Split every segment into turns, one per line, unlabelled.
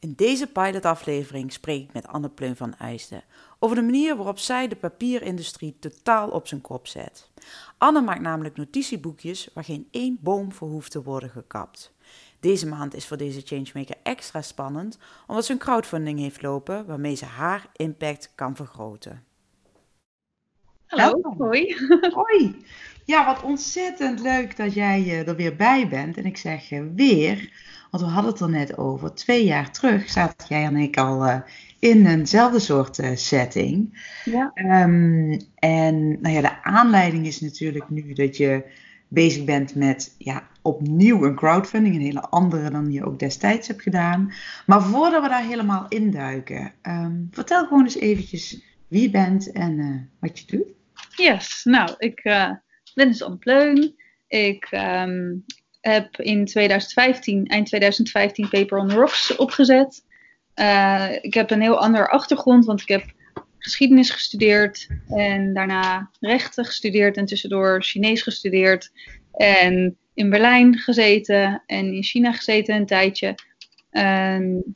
In deze pilotaflevering spreek ik met Anne Pleun van IJsden over de manier waarop zij de papierindustrie totaal op zijn kop zet. Anne maakt namelijk notitieboekjes waar geen één boom voor hoeft te worden gekapt. Deze maand is voor deze changemaker extra spannend omdat ze een crowdfunding heeft lopen waarmee ze haar impact kan vergroten.
Hallo, hoi.
Hoi. Ja, wat ontzettend leuk dat jij uh, er weer bij bent. En ik zeg uh, weer, want we hadden het er net over. Twee jaar terug zaten jij en ik al uh, in eenzelfde soort setting.
Ja.
Um, en nou ja, de aanleiding is natuurlijk nu dat je bezig bent met ja, opnieuw een crowdfunding. Een hele andere dan je ook destijds hebt gedaan. Maar voordat we daar helemaal induiken, um, vertel gewoon eens eventjes wie je bent en wat je doet.
Yes, nou, ik dus Anne Pleun. Ik um, heb in 2015, eind 2015, Paper on Rocks opgezet. Uh, ik heb een heel ander achtergrond, want ik heb geschiedenis gestudeerd en daarna rechten gestudeerd en tussendoor Chinees gestudeerd. En in Berlijn gezeten en in China gezeten een tijdje. En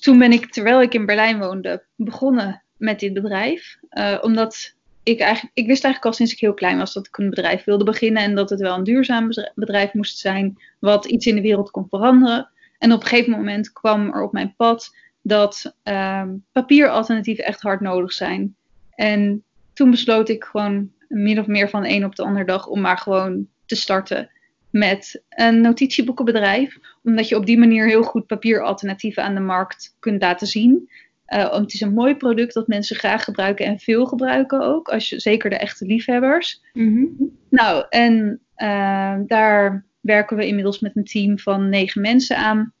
toen ben ik, terwijl ik in Berlijn woonde, begonnen met dit bedrijf. Uh, omdat ik, eigenlijk, ik wist eigenlijk al sinds ik heel klein was dat ik een bedrijf wilde beginnen en dat het wel een duurzaam bedrijf moest zijn, wat iets in de wereld kon veranderen. En op een gegeven moment kwam er op mijn pad dat uh, papieralternatieven echt hard nodig zijn. En toen besloot ik gewoon min of meer van de een op de andere dag om maar gewoon te starten met een notitieboekenbedrijf. Omdat je op die manier heel goed papieralternatieven aan de markt kunt laten zien. Uh, het is een mooi product dat mensen graag gebruiken en veel gebruiken ook. Als je, zeker de echte liefhebbers.
Mm-hmm.
Nou, en uh, daar werken we inmiddels met een team van negen mensen aan.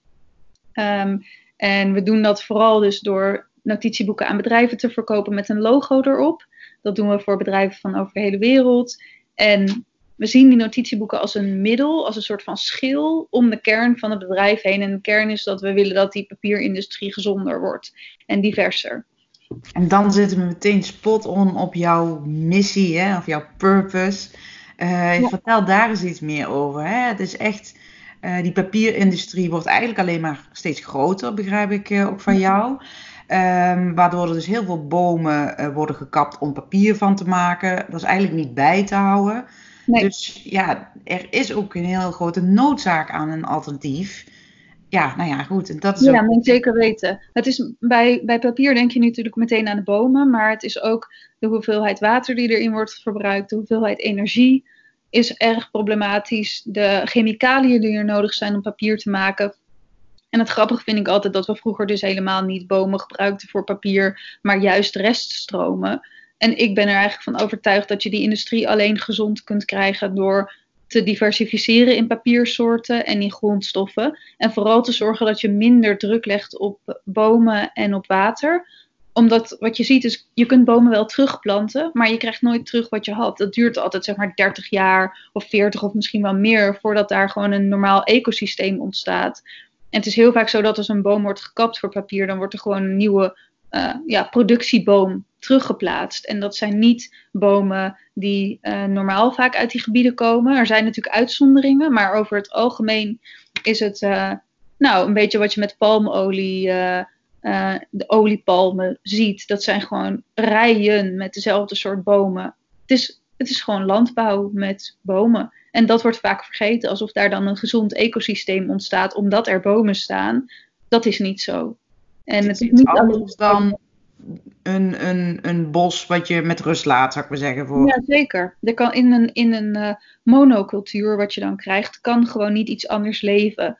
Um, en we doen dat vooral dus door notitieboeken aan bedrijven te verkopen met een logo erop. Dat doen we voor bedrijven van over de hele wereld. En we zien die notitieboeken als een middel, als een soort van schil om de kern van het bedrijf heen. En de kern is dat we willen dat die papierindustrie gezonder wordt en diverser.
En dan zitten we meteen spot on op jouw missie, hè, of jouw purpose. Uh, ja. Vertel daar eens iets meer over. Hè? Het is echt, uh, die papierindustrie wordt eigenlijk alleen maar steeds groter, begrijp ik uh, ook van jou. Um, waardoor er dus heel veel bomen worden gekapt om papier van te maken. Dat is eigenlijk niet bij te houden.
Nee.
Dus ja, er is ook een heel grote noodzaak aan een alternatief. Ja, nou ja, goed. En dat is
ja,
ook...
moet zeker weten. Het is, bij, bij papier denk je natuurlijk meteen aan de bomen, maar het is ook de hoeveelheid water die erin wordt verbruikt, de hoeveelheid energie is erg problematisch. De chemicaliën die er nodig zijn om papier te maken. En het grappige vind ik altijd dat we vroeger dus helemaal niet bomen gebruikten voor papier, maar juist reststromen. En ik ben er eigenlijk van overtuigd dat je die industrie alleen gezond kunt krijgen door te diversificeren in papiersoorten en in grondstoffen. En vooral te zorgen dat je minder druk legt op bomen en op water. Omdat wat je ziet is, je kunt bomen wel terugplanten, maar je krijgt nooit terug wat je had. Dat duurt altijd zeg maar 30 jaar of 40 of misschien wel meer voordat daar gewoon een normaal ecosysteem ontstaat. En het is heel vaak zo dat als een boom wordt gekapt voor papier, dan wordt er gewoon een nieuwe uh, ja, productieboom teruggeplaatst. En dat zijn niet bomen die uh, normaal vaak uit die gebieden komen. Er zijn natuurlijk uitzonderingen, maar over het algemeen is het uh, nou, een beetje wat je met palmolie, de oliepalmen ziet. Dat zijn gewoon rijen met dezelfde soort bomen. Het is, het is gewoon landbouw met bomen. En dat wordt vaak vergeten, alsof daar dan een gezond ecosysteem ontstaat omdat er bomen staan. Dat is niet zo.
En het is niet anders dan een, een, een bos wat je met rust laat, zou ik maar zeggen. Voor...
Ja, zeker. Er kan in een, in een uh, monocultuur, wat je dan krijgt, kan gewoon niet iets anders leven.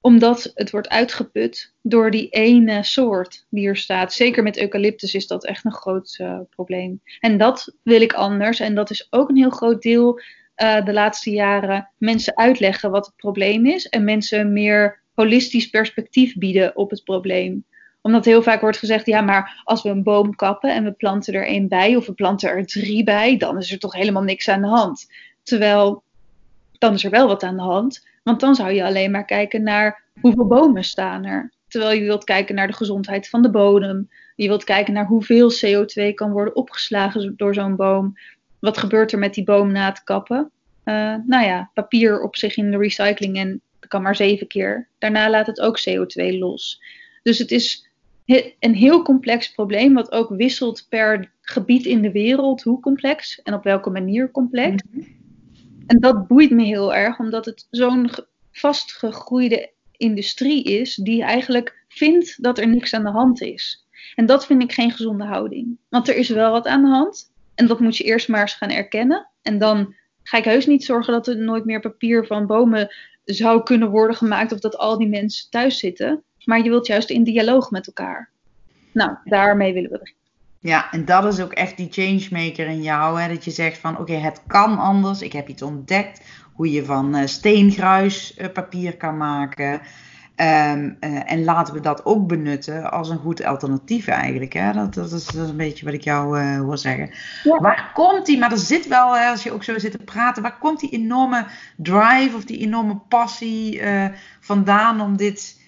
Omdat het wordt uitgeput door die ene soort die er staat. Zeker met eucalyptus is dat echt een groot uh, probleem. En dat wil ik anders. En dat is ook een heel groot deel uh, de laatste jaren mensen uitleggen wat het probleem is en mensen meer holistisch perspectief bieden op het probleem. Omdat heel vaak wordt gezegd, ja, maar als we een boom kappen en we planten er één bij of we planten er drie bij, dan is er toch helemaal niks aan de hand. Terwijl, dan is er wel wat aan de hand, want dan zou je alleen maar kijken naar hoeveel bomen staan er. Terwijl je wilt kijken naar de gezondheid van de bodem. Je wilt kijken naar hoeveel CO2 kan worden opgeslagen door zo'n boom. Wat gebeurt er met die boom na het kappen? Uh, nou ja, papier op zich in de recycling en dat kan maar zeven keer. Daarna laat het ook CO2 los. Dus het is een heel complex probleem, wat ook wisselt per gebied in de wereld, hoe complex en op welke manier complex. Mhm. En dat boeit me heel erg, omdat het zo'n vastgegroeide industrie is, die eigenlijk vindt dat er niks aan de hand is. En dat vind ik geen gezonde houding. Want er is wel wat aan de hand. En dat moet je eerst maar eens gaan erkennen. En dan ga ik heus niet zorgen dat er nooit meer papier van bomen zou kunnen worden gemaakt. Of dat al die mensen thuis zitten. Maar je wilt juist in dialoog met elkaar. Nou, daarmee willen we beginnen.
Ja, en dat is ook echt die changemaker in jou. Hè? Dat je zegt van oké, het kan anders. Ik heb iets ontdekt. Hoe je van uh, steengruis uh, papier kan maken. Ehm, eh, en laten we dat ook benutten als een goed alternatief eigenlijk. Hè? Dat, dat, is, dat is een beetje wat ik jou uh, hoor zeggen. Waar komt die, maar er zit wel, als je ook zo zit te praten, waar komt die enorme drive of die enorme passie uh, vandaan om dit...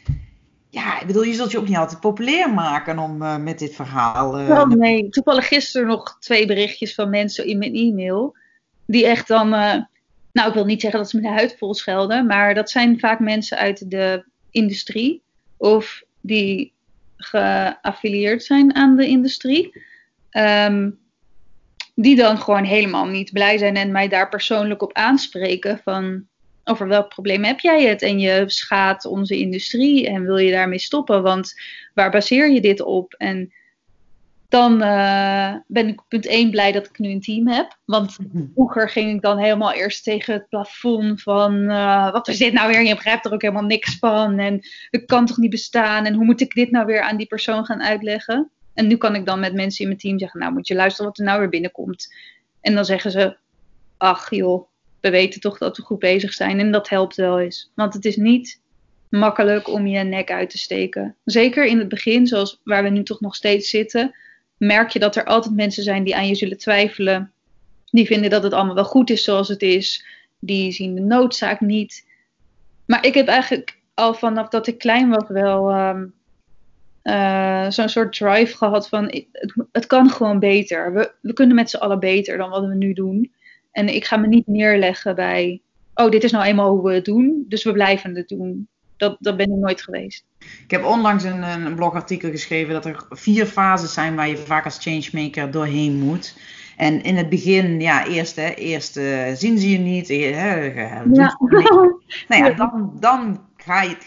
Ja, ik bedoel, je zult je ook niet altijd populair maken om met dit verhaal...
Oh, nee, toevallig gisteren nog twee berichtjes van mensen in mijn e-mail. Die echt dan... nou, ik wil niet zeggen dat ze me de huid vol schelden, maar dat zijn vaak mensen uit de industrie of die geaffilieerd zijn aan de industrie. Ehm, die dan gewoon helemaal niet blij zijn en mij daar persoonlijk op aanspreken van over welk probleem heb jij het en je schaadt onze industrie en wil je daarmee stoppen, want waar baseer je dit op? En dan uh, ben ik punt 1 blij dat ik nu een team heb. Want mhm. vroeger ging ik dan helemaal eerst tegen het plafond van uh, wat is dit nou weer? Je begrijpt er ook helemaal niks van. En het kan toch niet bestaan? En hoe moet ik dit nou weer aan die persoon gaan uitleggen? En nu kan ik dan met mensen in mijn team zeggen, nou moet je luisteren wat er nou weer binnenkomt. En dan zeggen ze, ach joh, we weten toch dat we goed bezig zijn. En dat helpt wel eens. Want het is niet makkelijk om je nek uit te steken. Zeker in het begin, zoals waar we nu toch nog steeds zitten merk je dat er altijd mensen zijn die aan je zullen twijfelen. Die vinden dat het allemaal wel goed is zoals het is. Die zien de noodzaak niet. Maar ik heb eigenlijk al vanaf dat ik klein was wel ehm, eh, zo'n soort drive gehad van het, kan gewoon beter. We, we kunnen met z'n allen beter dan wat we nu doen. En ik ga me niet neerleggen bij, oh dit is nou eenmaal hoe we het doen, dus we blijven het doen dat, dat ben ik nooit geweest.
Ik heb onlangs een, een blogartikel geschreven dat er vier fases zijn waar je vaak als changemaker doorheen moet. En in het begin, ja, eerst, hè, eerst uh, zien ze je niet. Hè, ja. nou ja, dan, dan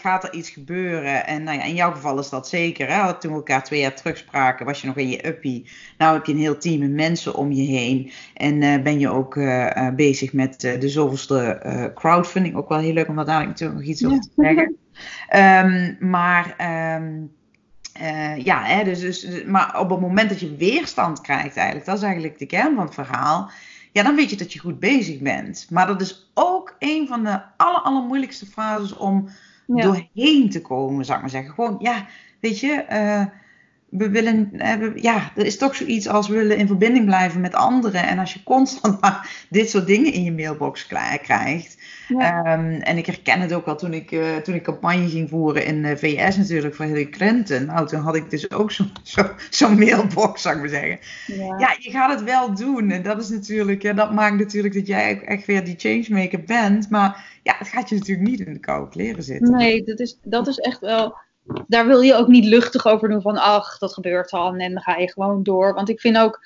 gaat er iets gebeuren. En nou ja, in jouw geval is dat zeker. Hè? Toen we elkaar twee jaar terugspraken, was je nog in je uppie. Nou heb je een heel team met mensen om je heen. En uh, ben je ook uh, bezig met de zoveelste crowdfunding. Ook wel heel leuk om daar dadelijk natuurlijk nog iets over te zeggen. Um, maar... Um, uh, ja, hè, dus, dus, maar op het moment dat je weerstand krijgt, eigenlijk, dat is eigenlijk de kern van het verhaal. Ja, dan weet je dat je goed bezig bent. Maar dat is ook een van de aller, allermoeilijkste fases om doorheen te komen, zou ik maar zeggen. Gewoon, ja, weet je, uh, we willen, uh, ja, er is toch zoiets als we willen in verbinding blijven met anderen. En als je constant maar dit soort dingen in je mailbox krijgt. Um, en ik herken het ook al toen ik, uh, toen ik campagne ging voeren in de VS natuurlijk voor Hillary Clinton. Nou, toen had ik dus ook zo'n zo, zo mailbox, zou ik maar zeggen. Ja. ja. je gaat het wel doen. En dat is natuurlijk, ja, dat maakt natuurlijk dat jij echt weer die changemaker bent. Maar ja, het gaat je natuurlijk niet in de koude kleren zitten.
Nee, dat is, dat is echt wel. Daar wil je ook niet luchtig over doen van ach, dat gebeurt al en dan ga je gewoon door. Want ik vind ook,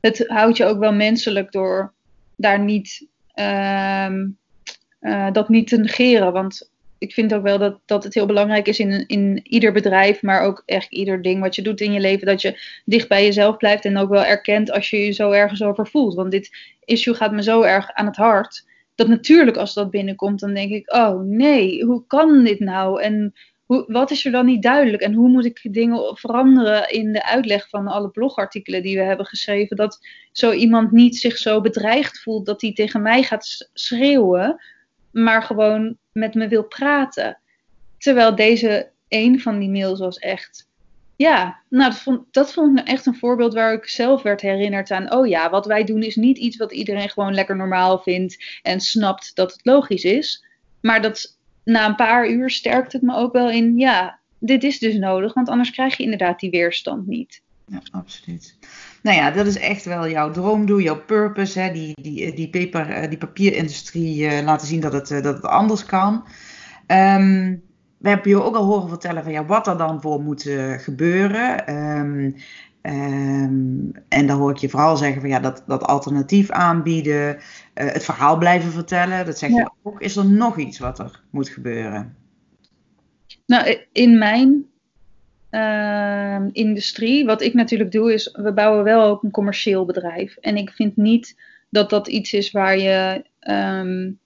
het houdt je ook wel menselijk door daar niet, um, uh, dat niet te negeren. Want ik vind ook wel dat, dat het heel belangrijk is in, in ieder bedrijf, maar ook echt ieder ding wat je doet in je leven, dat je dicht bij jezelf blijft en ook wel erkent als je je zo ergens over voelt. Want dit issue gaat me zo erg aan het hart dat natuurlijk als dat binnenkomt, dan denk ik, oh nee, hoe kan dit nou? En hoe, wat is er dan niet duidelijk? En hoe moet ik dingen veranderen in de uitleg van alle blogartikelen die we hebben geschreven? Dat zo iemand niet zich zo bedreigd voelt dat hij tegen mij gaat schreeuwen, maar gewoon met me wil praten. Terwijl deze een van die mails was echt. Ja, nou, dat vond, dat vond ik echt een voorbeeld waar ik zelf werd herinnerd aan. Oh ja, wat wij doen is niet iets wat iedereen gewoon lekker normaal vindt en snapt dat het logisch is. Maar dat na een paar uur sterkt het me ook wel in, ja, dit is dus nodig, want anders krijg je inderdaad die weerstand niet.
Ja, absoluut. Nou ja, dat is echt wel jouw droomdoel, jouw purpose. Hè? Die, die, die, paper, eh, die papierindustrie uh, laten zien dat het, dat het anders kan. Um, we hebben je ook al horen vertellen van ja, wat er dan voor moet gebeuren. Um, Um, en dan hoor ik je vooral zeggen van ja, dat, dat alternatief aanbieden, uh, het verhaal blijven vertellen. Dat zeg je ook. Is er nog iets wat er moet gebeuren?
Nou, in mijn uh, industrie, wat ik natuurlijk doe, is we bouwen wel ook een commercieel bedrijf. En ik vind niet dat dat iets is waar je, um,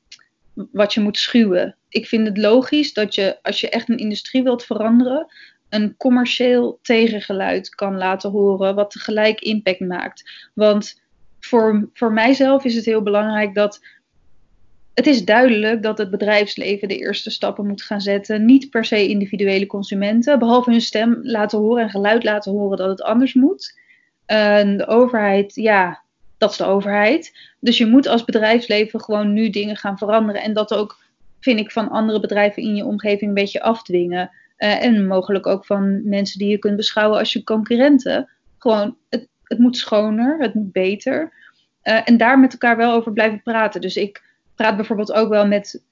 wat je moet schuwen. Ik vind het logisch dat je, als je echt een industrie wilt veranderen, een commercieel tegengeluid kan laten horen, wat tegelijk impact maakt. Want voor, voor mijzelf is het heel belangrijk dat het is duidelijk dat het bedrijfsleven de eerste stappen moet gaan zetten. Niet per se individuele consumenten, behalve hun stem laten horen en geluid laten horen dat het anders moet. En de overheid, ja, dat is de overheid. Dus je moet als bedrijfsleven gewoon nu dingen gaan veranderen. En dat ook, vind ik, van andere bedrijven in je omgeving een beetje afdwingen. Uh, en mogelijk ook van mensen die je kunt beschouwen als je concurrenten. Gewoon, het, het moet schoner, het moet beter. Uh, en daar met elkaar wel over blijven praten. Dus ik praat bijvoorbeeld ook wel met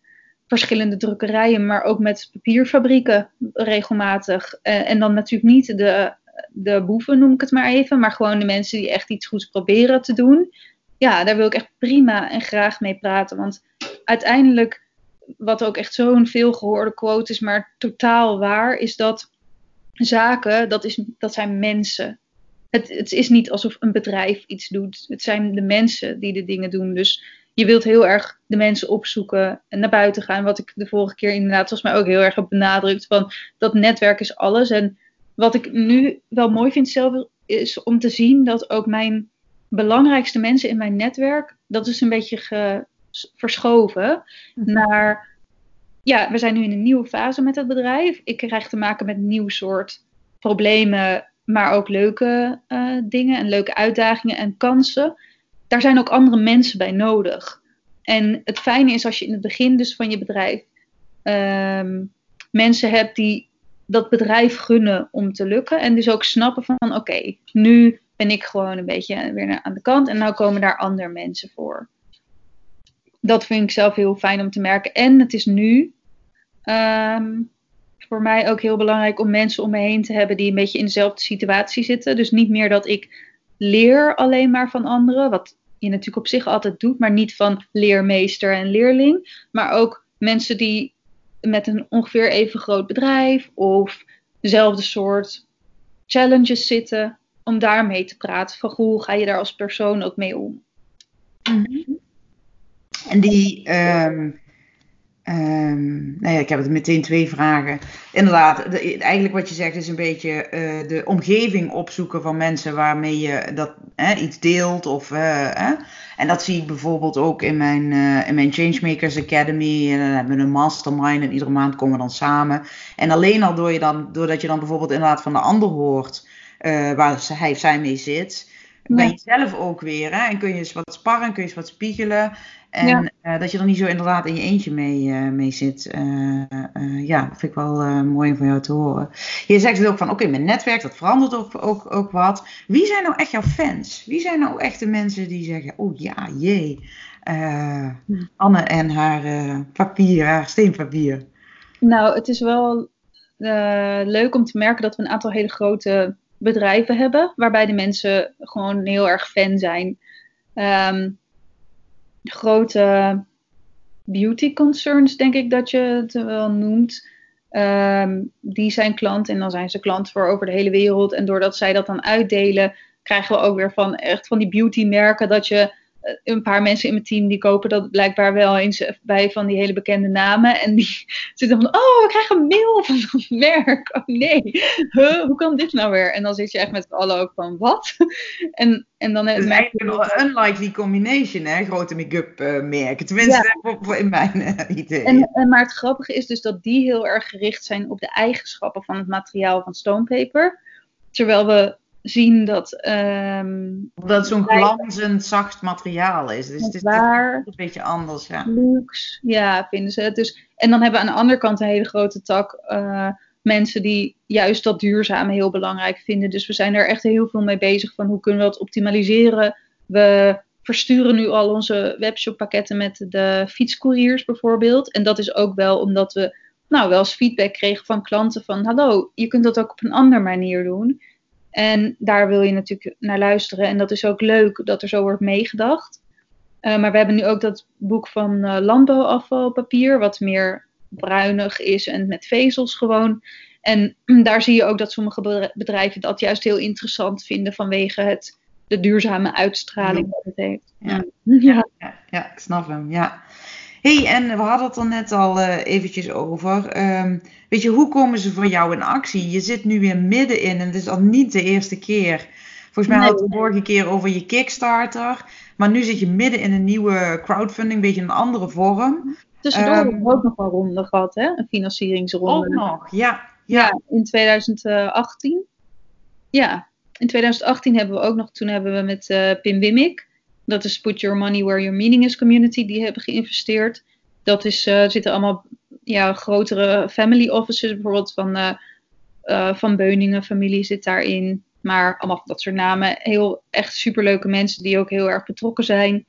verschillende drukkerijen, maar ook met papierfabrieken regelmatig. Uh, en dan natuurlijk niet de, de boeven, noem ik het maar even, maar gewoon de mensen die echt iets goeds proberen te doen. Ja, daar wil ik echt prima en graag mee praten. Want uiteindelijk wat ook echt zo'n veelgehoorde quote is, maar totaal waar, is dat zaken, dat, is, dat zijn mensen. Het, het is niet alsof een bedrijf iets doet. Het zijn de mensen die de dingen doen. Dus je wilt heel erg de mensen opzoeken en naar buiten gaan. Wat ik de vorige keer inderdaad volgens mij ook heel erg heb benadrukt. Van dat netwerk is alles. En wat ik nu wel mooi vind zelf is om te zien dat ook mijn belangrijkste mensen in mijn netwerk, dat is een beetje ge, verschoven mhm. naar, ja, we zijn nu in een nieuwe fase met het bedrijf. Ik krijg te maken met een nieuw soort problemen, maar ook leuke uh, dingen en leuke uitdagingen en kansen. Daar zijn ook andere mensen bij nodig. En het fijne is als je in het begin dus van je bedrijf um, mensen hebt die dat bedrijf gunnen om te lukken. En dus ook snappen van oké, okay, nu ben ik gewoon een beetje weer aan de kant en nou komen daar andere mensen voor dat vind ik zelf heel fijn om te merken. En het is nu um, voor mij ook heel belangrijk om mensen om me heen te hebben die een beetje in dezelfde situatie zitten. Dus niet meer dat ik leer alleen maar van anderen, wat je natuurlijk op zich altijd doet, maar niet van leermeester en leerling. Maar ook mensen die met een ongeveer even groot bedrijf of dezelfde soort challenges zitten, om daarmee te praten. Van hoe ga je daar als persoon ook mee om?
Mm en die, um, um, nou ja, ik heb het meteen twee vragen. Inderdaad, de, eigenlijk wat je zegt is een beetje uh, de omgeving opzoeken van mensen waarmee je dat iets deelt. Of, uh, en dat zie ik bijvoorbeeld ook in mijn, uh, in mijn Changemakers Academy. En dan hebben we een mastermind en iedere maand komen we dan samen. En alleen al door je dan, doordat je dan bijvoorbeeld inderdaad van de ander hoort waar hij of zij mee zit ben je zelf ook weer. Hè? En kun je eens wat sparren, kun je eens wat spiegelen. En ja. uh, dat je er niet zo inderdaad in je eentje mee, uh, mee zit. Uh, ja, dat vind ik wel mooi om van jou te horen. Je zegt dus ook van, oké, okay, mijn netwerk, dat verandert ook, ook, ook wat. Wie zijn nou echt jouw fans? Wie zijn nou echt de mensen die zeggen, oh ja, jee. Anne en haar papier, haar steenpapier.
Nou, het is wel leuk om te merken dat we een aantal hele grote bedrijven hebben. Waarbij de mensen gewoon heel erg fan zijn. Um, grote beauty concerns, denk ik dat je het wel noemt. Um, die zijn klant en dan zijn ze klant voor over de hele wereld. En doordat zij dat dan uitdelen, krijgen we ook weer van echt van die beauty merken dat je een paar mensen in mijn team die kopen dat blijkbaar wel eens bij van die hele bekende namen. En die zitten van, oh, ik krijg een mail van het werk. Oh nee, hoe kan dit nou weer? En dan zit je echt met z'n allen ook van, wat?
en, en dan... Het is eigenlijk een unlikely combination, hè? Grote make-up uh, merken. Tenminste, voor, in mijn uh, idee.
En, en, maar het grappige is dus dat die heel erg gericht zijn op de eigenschappen van het materiaal van stonepaper. Terwijl we zien dat. Um,
dat het zo'n glanzend, zacht materiaal is. Dus het is waar, een beetje anders. Ja.
Luxe, ja, vinden ze. Dus, en dan hebben we aan de andere kant een hele grote tak. Uh, mensen die juist dat duurzame heel belangrijk vinden. Dus we zijn er echt heel veel mee bezig van hoe kunnen we dat optimaliseren. We versturen nu al onze webshoppakketten met de fietscouriers bijvoorbeeld. En dat is ook wel omdat we nou wel eens feedback kregen van klanten van hallo, je kunt dat ook op een andere manier doen. En daar wil je natuurlijk naar luisteren. En dat is ook leuk dat er zo wordt meegedacht. Uh, maar we hebben nu ook dat boek van uh, landbouwafvalpapier, wat meer bruinig is en met vezels gewoon. En daar zie je ook dat sommige bedrijven dat juist heel interessant vinden vanwege het, de duurzame uitstraling dat het heeft.
Ja, ja. ja, ja ik snap hem. Ja hey, en we hadden het er net al uh, eventjes over. Ehm, weet je, hoe komen ze voor jou in actie? Je zit nu weer middenin en het is al niet de eerste keer. Volgens mij hadden we het de vorige keer over je Kickstarter. Maar nu zit je midden in een nieuwe crowdfunding, een beetje een andere vorm.
Tussendoor um, hebben we ook nog een ronde gehad, hè? Een financieringsronde.
Ook nog, ja.
Ja, ja in 2018. Ja, in 2018 hebben we ook nog, toen hebben we met uh, Pim Wimik dat is Put Your Money Where Your Meaning Is Community. Die hebben geïnvesteerd. Dat is, uh, zitten allemaal ja, grotere family offices. Bijvoorbeeld van, uh, uh, van Beuningen familie zit daarin. Maar allemaal dat soort namen. Heel echt superleuke mensen die ook heel erg betrokken zijn.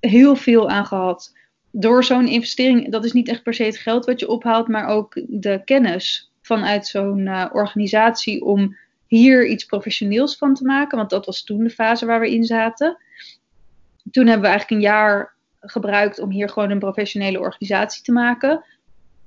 Heel veel aan gehad. Door zo'n investering, dat is niet echt per se het geld wat je ophaalt, maar ook de kennis vanuit zo'n organisatie om hier iets professioneels van te maken. Want dat was toen de fase waar we in zaten toen hebben we eigenlijk een jaar gebruikt om hier gewoon een professionele organisatie te maken.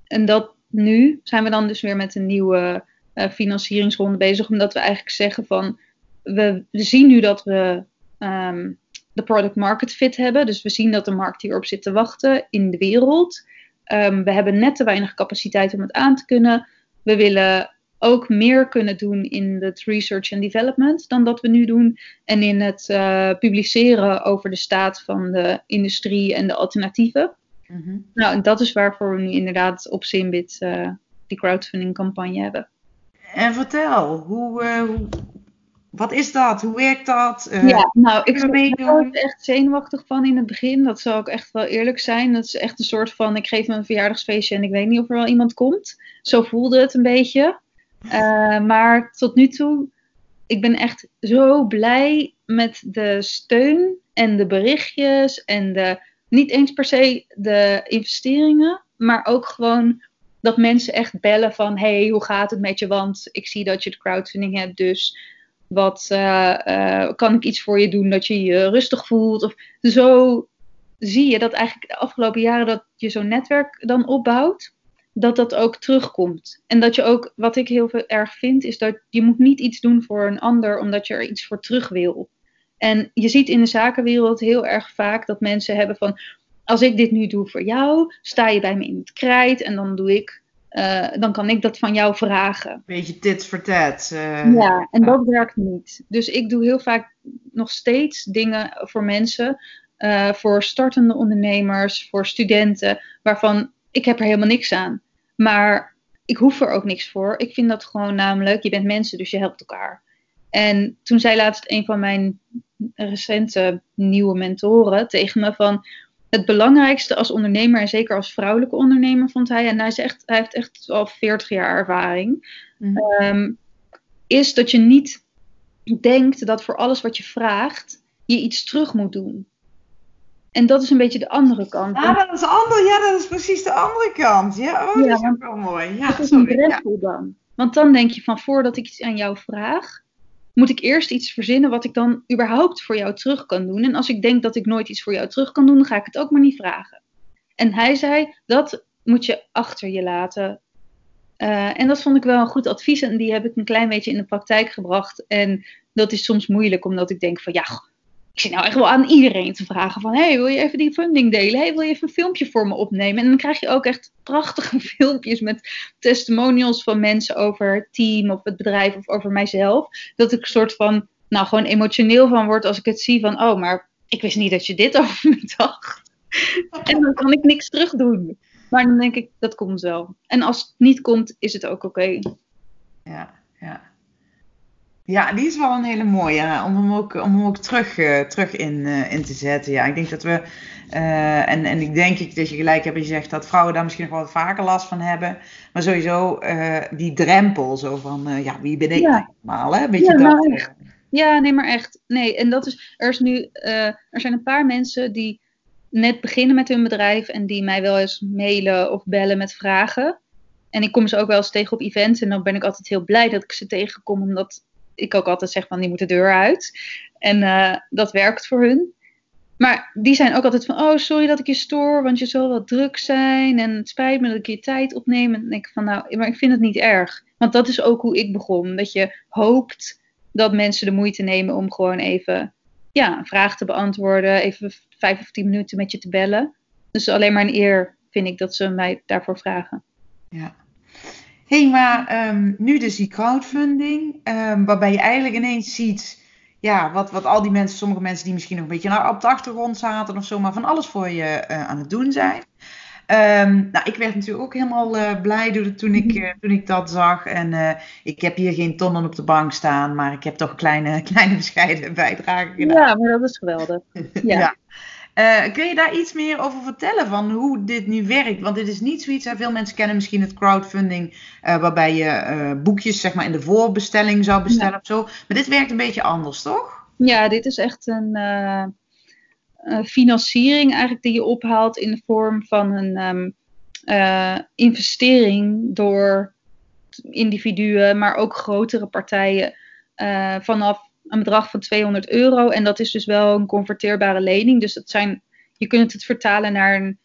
En dat nu zijn we dan dus weer met een nieuwe uh, financieringsronde bezig, omdat we eigenlijk zeggen van we, we zien nu dat we um, de product market fit hebben. Dus we zien dat de markt hierop zit te wachten in de wereld. Um, we hebben net te weinig capaciteit om het aan te kunnen. We willen ook meer kunnen doen in het research and development dan dat we nu doen. En in het uh, publiceren over de staat van de industrie en de alternatieven. Mm Nou, en dat is waarvoor we nu inderdaad op Simbit uh, die crowdfunding campagne hebben.
En vertel, hoe, uh, hoe, wat is dat? Hoe werkt dat?
ja, nou, ik ben er echt zenuwachtig van in het begin. Dat zal ook echt wel eerlijk zijn. Dat is echt een soort van, ik geef me een verjaardagsfeestje en ik weet niet of er wel iemand komt. Zo voelde het een beetje. Uh, maar tot nu toe, ik ben echt zo blij met de steun en de berichtjes en de, niet eens per se de investeringen, maar ook gewoon dat mensen echt bellen van, hey, hoe gaat het met je? Want ik zie dat je de crowdfunding hebt, dus wat uh, uh, kan ik iets voor je doen dat je je rustig voelt? Of zo zie je dat eigenlijk de afgelopen jaren dat je zo'n netwerk dan opbouwt dat dat ook terugkomt. En dat je ook, wat ik heel veel erg vind, is dat je moet niet iets doen voor een ander omdat je er iets voor terug wil. En je ziet in de zakenwereld heel erg vaak dat mensen hebben van, als ik dit nu doe voor jou, sta je bij me in het krijt en dan doe ik, uh, dan kan ik dat van jou vragen.
Beetje tits voor tat. Uh,
ja, en dat werkt niet. Dus ik doe heel vaak nog steeds dingen voor mensen, uh, voor startende ondernemers, voor studenten, waarvan ik heb er helemaal niks aan. Maar ik hoef er ook niks voor. Ik vind dat gewoon namelijk, je bent mensen, dus je helpt elkaar. En toen zei laatst een van mijn recente nieuwe mentoren tegen me van het belangrijkste als ondernemer en zeker als vrouwelijke ondernemer vond hij, en hij, zegt, hij heeft echt al 40 jaar ervaring, mm -hmm. is dat je niet denkt dat voor alles wat je vraagt je iets terug moet doen. En dat is een beetje de andere kant.
Ja, dat is, ander, ja, dat is precies de andere kant. Ja, oh, dat is ook wel mooi. Ja,
dat is een drempel dan. Want dan denk je van voordat ik iets aan jou vraag, moet ik eerst iets verzinnen wat ik dan überhaupt voor jou terug kan doen. En als ik denk dat ik nooit iets voor jou terug kan doen, dan ga ik het ook maar niet vragen. En hij zei, dat moet je achter je laten. Uh, en dat vond ik wel een goed advies en die heb ik een klein beetje in de praktijk gebracht. En dat is soms moeilijk, omdat ik denk van ja, ik zit nou echt wel aan iedereen te vragen van, hey, wil je even die funding delen? Hey, wil je even een filmpje voor me opnemen? En dan krijg je ook echt prachtige filmpjes met testimonials van mensen over het team of het bedrijf of over mijzelf. Dat ik een soort van, nou, gewoon emotioneel van word als ik het zie van, oh, maar ik wist niet dat je dit over me dacht. en dan kan ik niks terug doen. Maar dan denk ik, dat komt wel. En als het niet komt, is het ook oké.
Ja, ja. Ja, die is wel een hele mooie om hem ook, om hem ook terug, uh, terug in, uh, in te zetten. Ja, ik denk dat we, uh, en, en ik denk ik dat je gelijk hebt, je zegt dat vrouwen daar misschien nog wel vaker last van hebben. Maar sowieso die drempel, zo van, ja, wie ben ik ja. normaal, hè? Weet
ja,
dat?
echt. Ja, nee, maar echt. Nee, en dat is, er is nu, er zijn een paar mensen die net beginnen met hun bedrijf en die mij wel eens mailen of bellen met vragen. En ik kom ze ook wel eens tegen op events en dan ben ik altijd heel blij dat ik ze tegenkom, omdat ik ook altijd zeg van die moet de deur uit. En uh, dat werkt voor hun. Maar die zijn ook altijd van, oh sorry dat ik je stoor, want je zal wel druk zijn en het spijt me dat ik je tijd opneem. En dan denk ik van, nou, maar ik vind het niet erg. Want dat is ook hoe ik begon. Dat je hoopt dat mensen de moeite nemen om gewoon even ja, een vraag te beantwoorden, even vijf of tien minuten met je te bellen. Dus alleen maar een eer vind ik dat ze mij daarvoor vragen.
Ja, hey, maar um, nu dus die crowdfunding, um, waarbij je eigenlijk ineens ziet, ja, wat, wat al die mensen, sommige mensen die misschien nog een beetje nou, op de achtergrond zaten of zo, maar van alles voor je uh, aan het doen zijn. Um, nou, ik werd natuurlijk ook helemaal uh, blij toen ik, uh, toen ik dat zag. En ik heb hier geen tonnen op de bank staan, maar ik heb toch kleine, kleine bescheiden bijdrage gedaan.
Ja, maar dat is geweldig. Ja. ja.
Uh, kun je daar iets meer over vertellen van hoe dit nu werkt? Want dit is niet zoiets, hè? veel mensen kennen misschien het crowdfunding, uh, waarbij je uh, boekjes zeg maar, in de voorbestelling zou bestellen ja. of zo. Maar dit werkt een beetje anders, toch?
Ja, dit is echt een, financiering eigenlijk die je ophaalt in de vorm van een um, investering door individuen, maar ook grotere partijen vanaf een bedrag van 200 euro. En dat is dus wel een converteerbare lening. Dus dat zijn, je kunt het vertalen naar een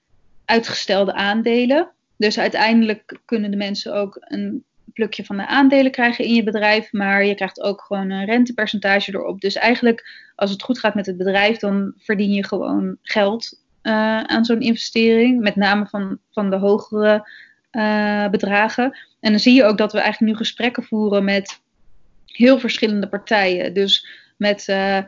uitgestelde aandelen. Dus uiteindelijk kunnen de mensen ook een plukje van de aandelen krijgen in je bedrijf. Maar je krijgt ook gewoon een rentepercentage erop. Dus eigenlijk, als het goed gaat met het bedrijf, dan verdien je gewoon geld uh, aan zo'n investering. Met name van, van de hogere uh, bedragen. En dan zie je ook dat we eigenlijk nu gesprekken voeren met heel verschillende partijen. Dus met uh, uh,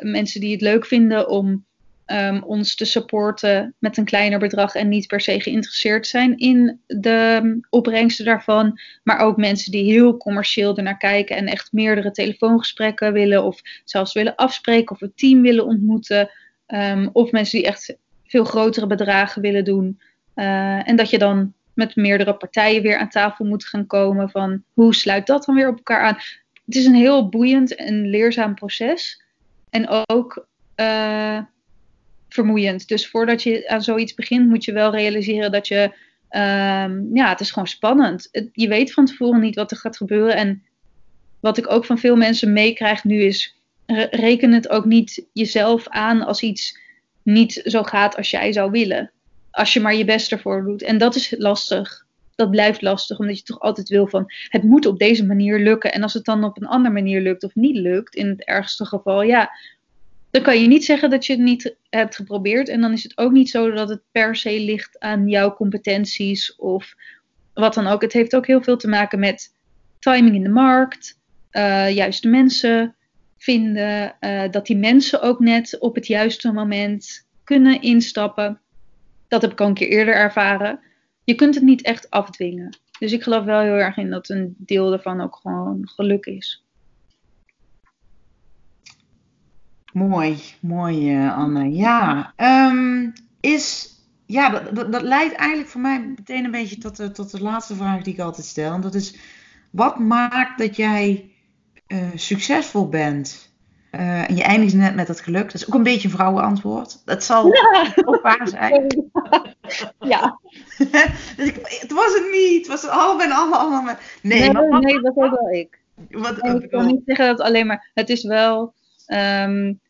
mensen die het leuk vinden om um, ons te supporten met een kleiner bedrag en niet per se geïnteresseerd zijn in de opbrengsten daarvan. Maar ook mensen die heel commercieel ernaar kijken en echt meerdere telefoongesprekken willen of zelfs willen afspreken of het team willen ontmoeten. Um, of mensen die echt veel grotere bedragen willen doen. Uh, en dat je dan met meerdere partijen weer aan tafel moet gaan komen van hoe sluit dat dan weer op elkaar aan het is een heel boeiend en leerzaam proces. En ook uh, vermoeiend. Dus voordat je aan zoiets begint, moet je wel realiseren dat je. Um, ja, het is gewoon spannend. Je weet van tevoren niet wat er gaat gebeuren. En wat ik ook van veel mensen meekrijg nu is. Reken het ook niet jezelf aan als iets niet zo gaat als jij zou willen. Als je maar je best ervoor doet. En dat is lastig dat blijft lastig, omdat je toch altijd wil van het moet op deze manier lukken. En als het dan op een andere manier lukt of niet lukt, in het ergste geval, ja, dan kan je niet zeggen dat je het niet hebt geprobeerd. En dan is het ook niet zo dat het per se ligt aan jouw competenties of wat dan ook. Het heeft ook heel veel te maken met timing in de markt, uh, juiste mensen vinden, uh, dat die mensen ook net op het juiste moment kunnen instappen. Dat heb ik al een keer eerder ervaren je kunt het niet echt afdwingen. Dus ik geloof wel heel erg in dat een deel daarvan ook gewoon geluk is.
Mooi, mooi uh, Anne. Ja, um, is, ja dat, dat, leidt eigenlijk voor mij meteen een beetje tot de, tot de laatste vraag die ik altijd stel. En dat is, wat maakt dat jij uh, succesvol bent? Uh, en je eindigt net met dat geluk. Dat is ook een beetje een vrouwenantwoord. Dat zal ja. ook waar zijn.
Ja.
dus ik, het was het niet. Het was allemaal en allemaal. allemaal. Nee,
nee, maar, nee, dat was wel ik. Wat, ik kan niet zeggen dat alleen maar. Het is wel um,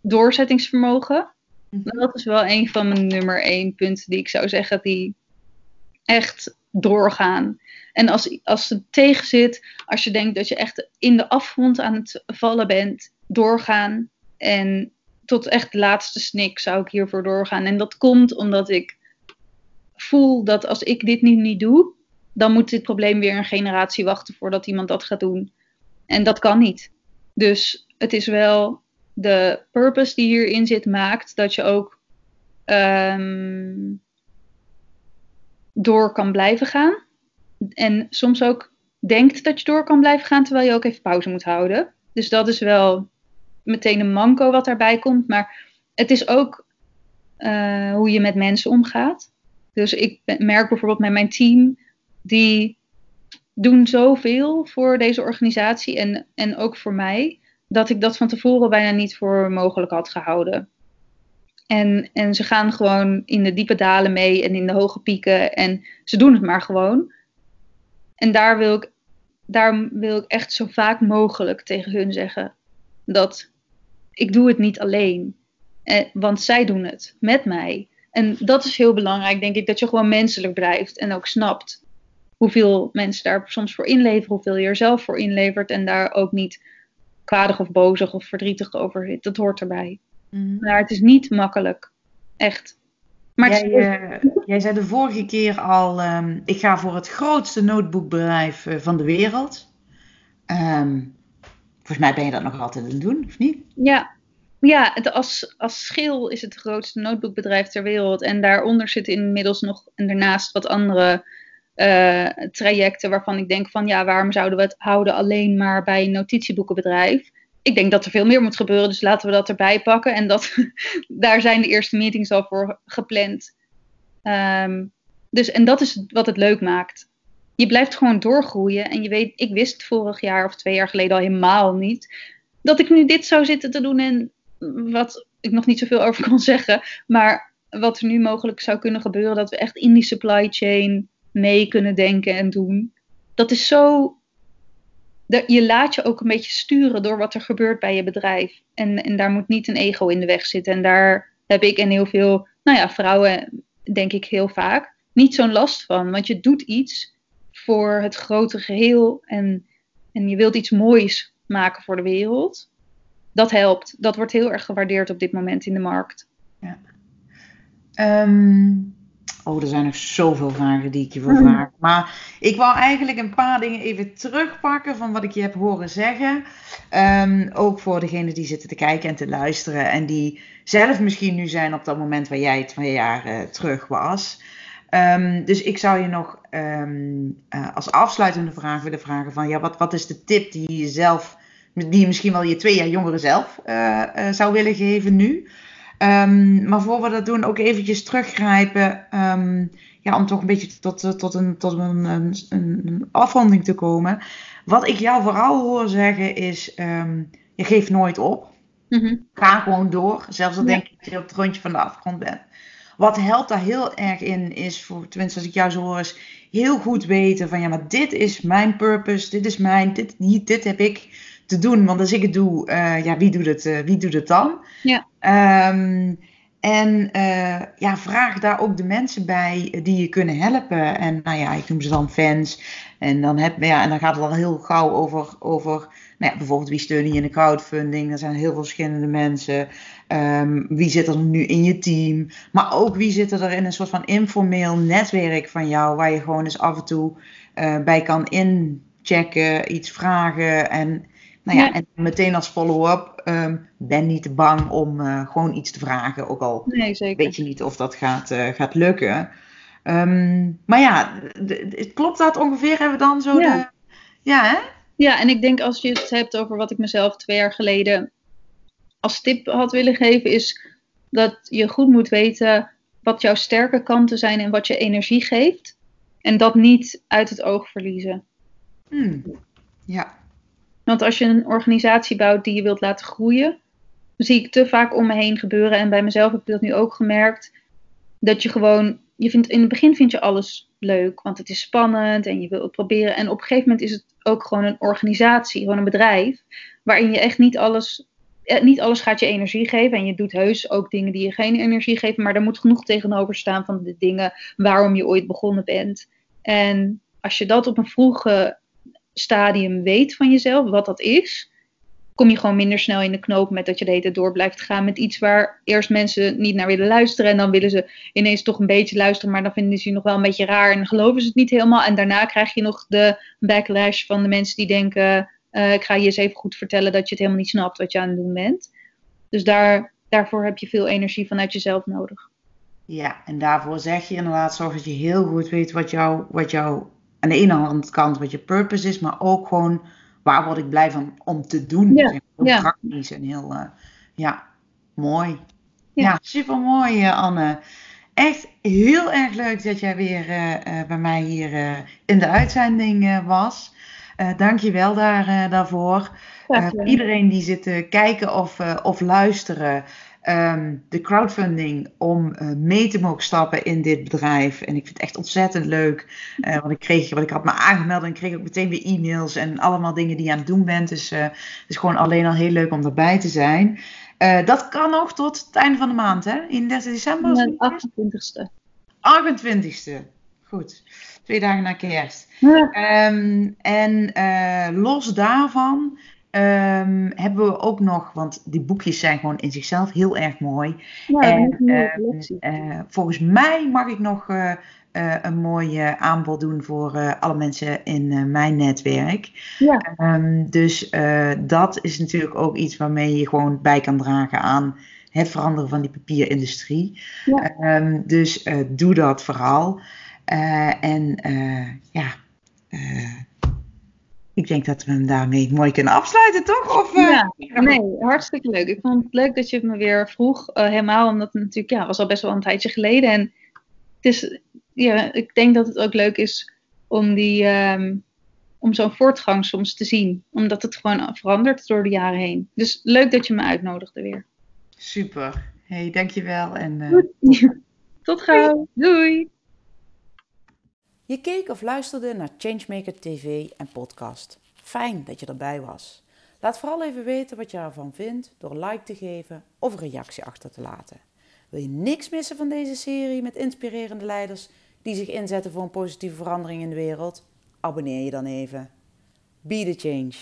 doorzettingsvermogen. Mm -hmm. Dat is wel een van mijn nummer één punten die ik zou zeggen die echt doorgaan. En als, als het tegen zit, als je denkt dat je echt in de afgrond aan het vallen bent, doorgaan en tot echt de laatste snik zou ik hiervoor doorgaan. En dat komt omdat ik voel dat als ik dit nu niet doe, dan moet dit probleem weer een generatie wachten voordat iemand dat gaat doen. En dat kan niet. Dus het is wel de purpose die hierin zit, maakt dat je ook ehm, door kan blijven gaan. En soms ook denkt dat je door kan blijven gaan, terwijl je ook even pauze moet houden. Dus dat is wel meteen een manco wat daarbij komt. Maar het is ook uh, hoe je met mensen omgaat. Dus ik merk bijvoorbeeld met mijn team, die doen zoveel voor deze organisatie en, en ook voor mij, dat ik dat van tevoren bijna niet voor mogelijk had gehouden. En, en ze gaan gewoon in de diepe dalen mee en in de hoge pieken en ze doen het maar gewoon. En daar wil ik, daar wil ik echt zo vaak mogelijk tegen hun zeggen dat ik doe het niet alleen. Eh, want zij doen het met mij. En dat is heel belangrijk, denk ik, dat je gewoon menselijk blijft en ook snapt hoeveel mensen daar soms voor inleveren, hoeveel je er zelf voor inlevert en daar ook niet kwadig of bozig of verdrietig over zit. Dat hoort erbij. Mm. Maar het is niet makkelijk. Echt.
Maar jij, uh, jij zei de vorige keer al, um, ik ga voor het grootste notebookbedrijf uh, van de wereld. Um, volgens mij ben je dat nog altijd aan het doen, of niet?
Ja, ja, het, als, als schil is het, grootste notebookbedrijf ter wereld. En daaronder zitten inmiddels nog en daarnaast wat andere uh, trajecten waarvan ik denk van ja, waarom zouden we het houden alleen maar bij een notitieboekenbedrijf? Ik denk dat er veel meer moet gebeuren, dus laten we dat erbij pakken. En dat, daar zijn de eerste meetings al voor gepland. Um, dus, en dat is wat het leuk maakt. Je blijft gewoon doorgroeien. En je weet, ik wist vorig jaar of twee jaar geleden al helemaal niet dat ik nu dit zou zitten te doen en wat ik nog niet zoveel over kan zeggen, maar wat er nu mogelijk zou kunnen gebeuren, dat we echt in die supply chain mee kunnen denken en doen. Dat is zo. Je laat je ook een beetje sturen door wat er gebeurt bij je bedrijf. En, en daar moet niet een ego in de weg zitten. En daar heb ik en heel veel, nou ja, vrouwen, denk ik heel vaak, niet zo'n last van. Want je doet iets voor het grote geheel en, en je wilt iets moois maken voor de wereld dat helpt. Dat wordt heel erg gewaardeerd op dit moment in de markt. Ja.
Um, oh, er zijn nog zoveel vragen die ik je wil mhm. vragen. Maar ik wou eigenlijk een paar dingen even terugpakken van wat ik je heb horen zeggen. Um, ook voor degenen die zitten te kijken en te luisteren. En die zelf misschien nu zijn op dat moment waar jij twee jaar uh, terug was. Um, dus ik zou je nog um, uh, als afsluitende vraag willen vragen van ja, wat, wat is de tip die je zelf die je misschien wel je twee jaar jongere zelf uh, uh, zou willen geven nu. Um, maar voor we dat doen, ook eventjes teruggrijpen. Ja, om toch een beetje tot, eh, tot, een, tot een, een, een afronding te komen. Wat ik jou vooral hoor zeggen is: je geeft nooit op. Mm -hmm. Ga gewoon door. Zelfs al ja. denk ik dat je op het rondje van de afgrond bent. Wat helpt daar heel erg in is, voor, tenminste als ik jou zo hoor, is heel goed weten van ja, maar dit is mijn purpose, dit is mijn, dit, dit heb ik te doen. Want als ik het doe, uh, ja, wie doet het, uh, wie doet het dan? Ja. Um, en uh, ja, vraag daar ook de mensen bij die je kunnen helpen. En nou ja, ik noem ze dan fans. En dan, heb, ja, en dan gaat het al heel gauw over, over nou ja, bijvoorbeeld wie steun je in de crowdfunding. Er zijn heel veel verschillende mensen. Um, wie zit er nu in je team? Maar ook wie zit er in een soort van informeel netwerk van jou, waar je gewoon eens af en toe uh, bij kan inchecken, iets vragen. En nou ja, en meteen als follow-up, um, ben niet bang om uh, gewoon iets te vragen. Ook al nee, weet je niet of dat gaat, uh, gaat lukken. Um, maar ja, klopt dat ongeveer? Hebben we dan zo ja. de...
Ja, hè? Ja, en ik denk als je het hebt over wat ik mezelf twee jaar geleden als tip had willen geven, is dat je goed moet weten wat jouw sterke kanten zijn en wat je energie geeft. En dat niet uit het oog verliezen. Hmm. Ja. Want als je een organisatie bouwt die je wilt laten groeien, zie ik te vaak om me heen gebeuren. En bij mezelf heb ik dat nu ook gemerkt. Dat je gewoon, je vindt, in het begin vind je alles leuk, want het is spannend en je wil het proberen. En op een gegeven moment is het ook gewoon een organisatie, gewoon een bedrijf, waarin je echt niet alles, eh, niet alles gaat je energie geven. En je doet heus ook dingen die je geen energie geven, maar er moet genoeg tegenover staan van de dingen waarom je ooit begonnen bent. En als je dat op een vroege stadium weet van jezelf, wat dat is, kom je gewoon minder snel in de knoop met dat je de hele door blijft gaan met iets waar eerst mensen niet naar willen luisteren. En dan willen ze ineens toch een beetje luisteren, maar dan vinden ze je nog wel een beetje raar en geloven ze het niet helemaal. En daarna krijg je nog de backlash van de mensen die denken, uh, ik ga je eens even goed vertellen dat je het helemaal niet snapt wat je aan het doen bent. Dus daar, daarvoor heb je veel energie vanuit jezelf nodig.
Ja, en daarvoor zeg je inderdaad, zorg dat je heel goed weet wat jou, wat jou aan de ene kant wat je purpose is, maar ook gewoon waar word ik blij van om te doen. Ja. Heel ja. praktisch en heel, uh, ja, mooi. Ja, ja super mooi uh, Anne. Echt heel erg leuk dat jij weer uh, bij mij hier in de uitzending was. Dank je wel daar, daarvoor. iedereen die zit te kijken of, of luisteren. Ehm, de crowdfunding om uh, mee te mogen stappen in dit bedrijf. En ik vind het echt ontzettend leuk. Uh, want ik kreeg, want ik had me aangemeld en kreeg ook meteen weer e-mails en allemaal dingen die je aan het doen bent. Dus uh, het is gewoon alleen al heel leuk om erbij te zijn. dat kan nog tot het einde van de maand, hè? 31 december?
De 28ste.
28ste. Goed. Twee dagen na kerst. Um, en los daarvan Um, hebben we ook nog, want die boekjes zijn gewoon in zichzelf heel erg mooi. Ja, en uh, volgens mij mag ik nog uh, uh, een mooi aanbod doen voor alle mensen in mijn netwerk. Ja. Um, dus dat is natuurlijk ook iets waarmee je gewoon bij kan dragen aan het veranderen van die papierindustrie. Ja. Dus doe dat vooral. en ja ik denk dat we hem daarmee mooi kunnen afsluiten, toch? Of,
uh... Ja, nee, hartstikke leuk. Ik vond het leuk dat je het me weer vroeg. Uh, helemaal omdat het natuurlijk, ja, was al best wel een tijdje geleden. En het is, ja, ik denk dat het ook leuk is om die, um, om zo'n voortgang soms te zien. Omdat het gewoon verandert door de jaren heen. Dus leuk dat je me uitnodigde weer.
Super. hey, dankjewel. En, uh...
Tot gauw. Doei.
Je keek of luisterde naar Changemaker TV en podcast. Fijn dat je erbij was. Laat vooral even weten wat je ervan vindt door een like te geven of een reactie achter te laten. Wil je niks missen van deze serie met inspirerende leiders die zich inzetten voor een positieve verandering in de wereld? Abonneer je dan even. Be the change.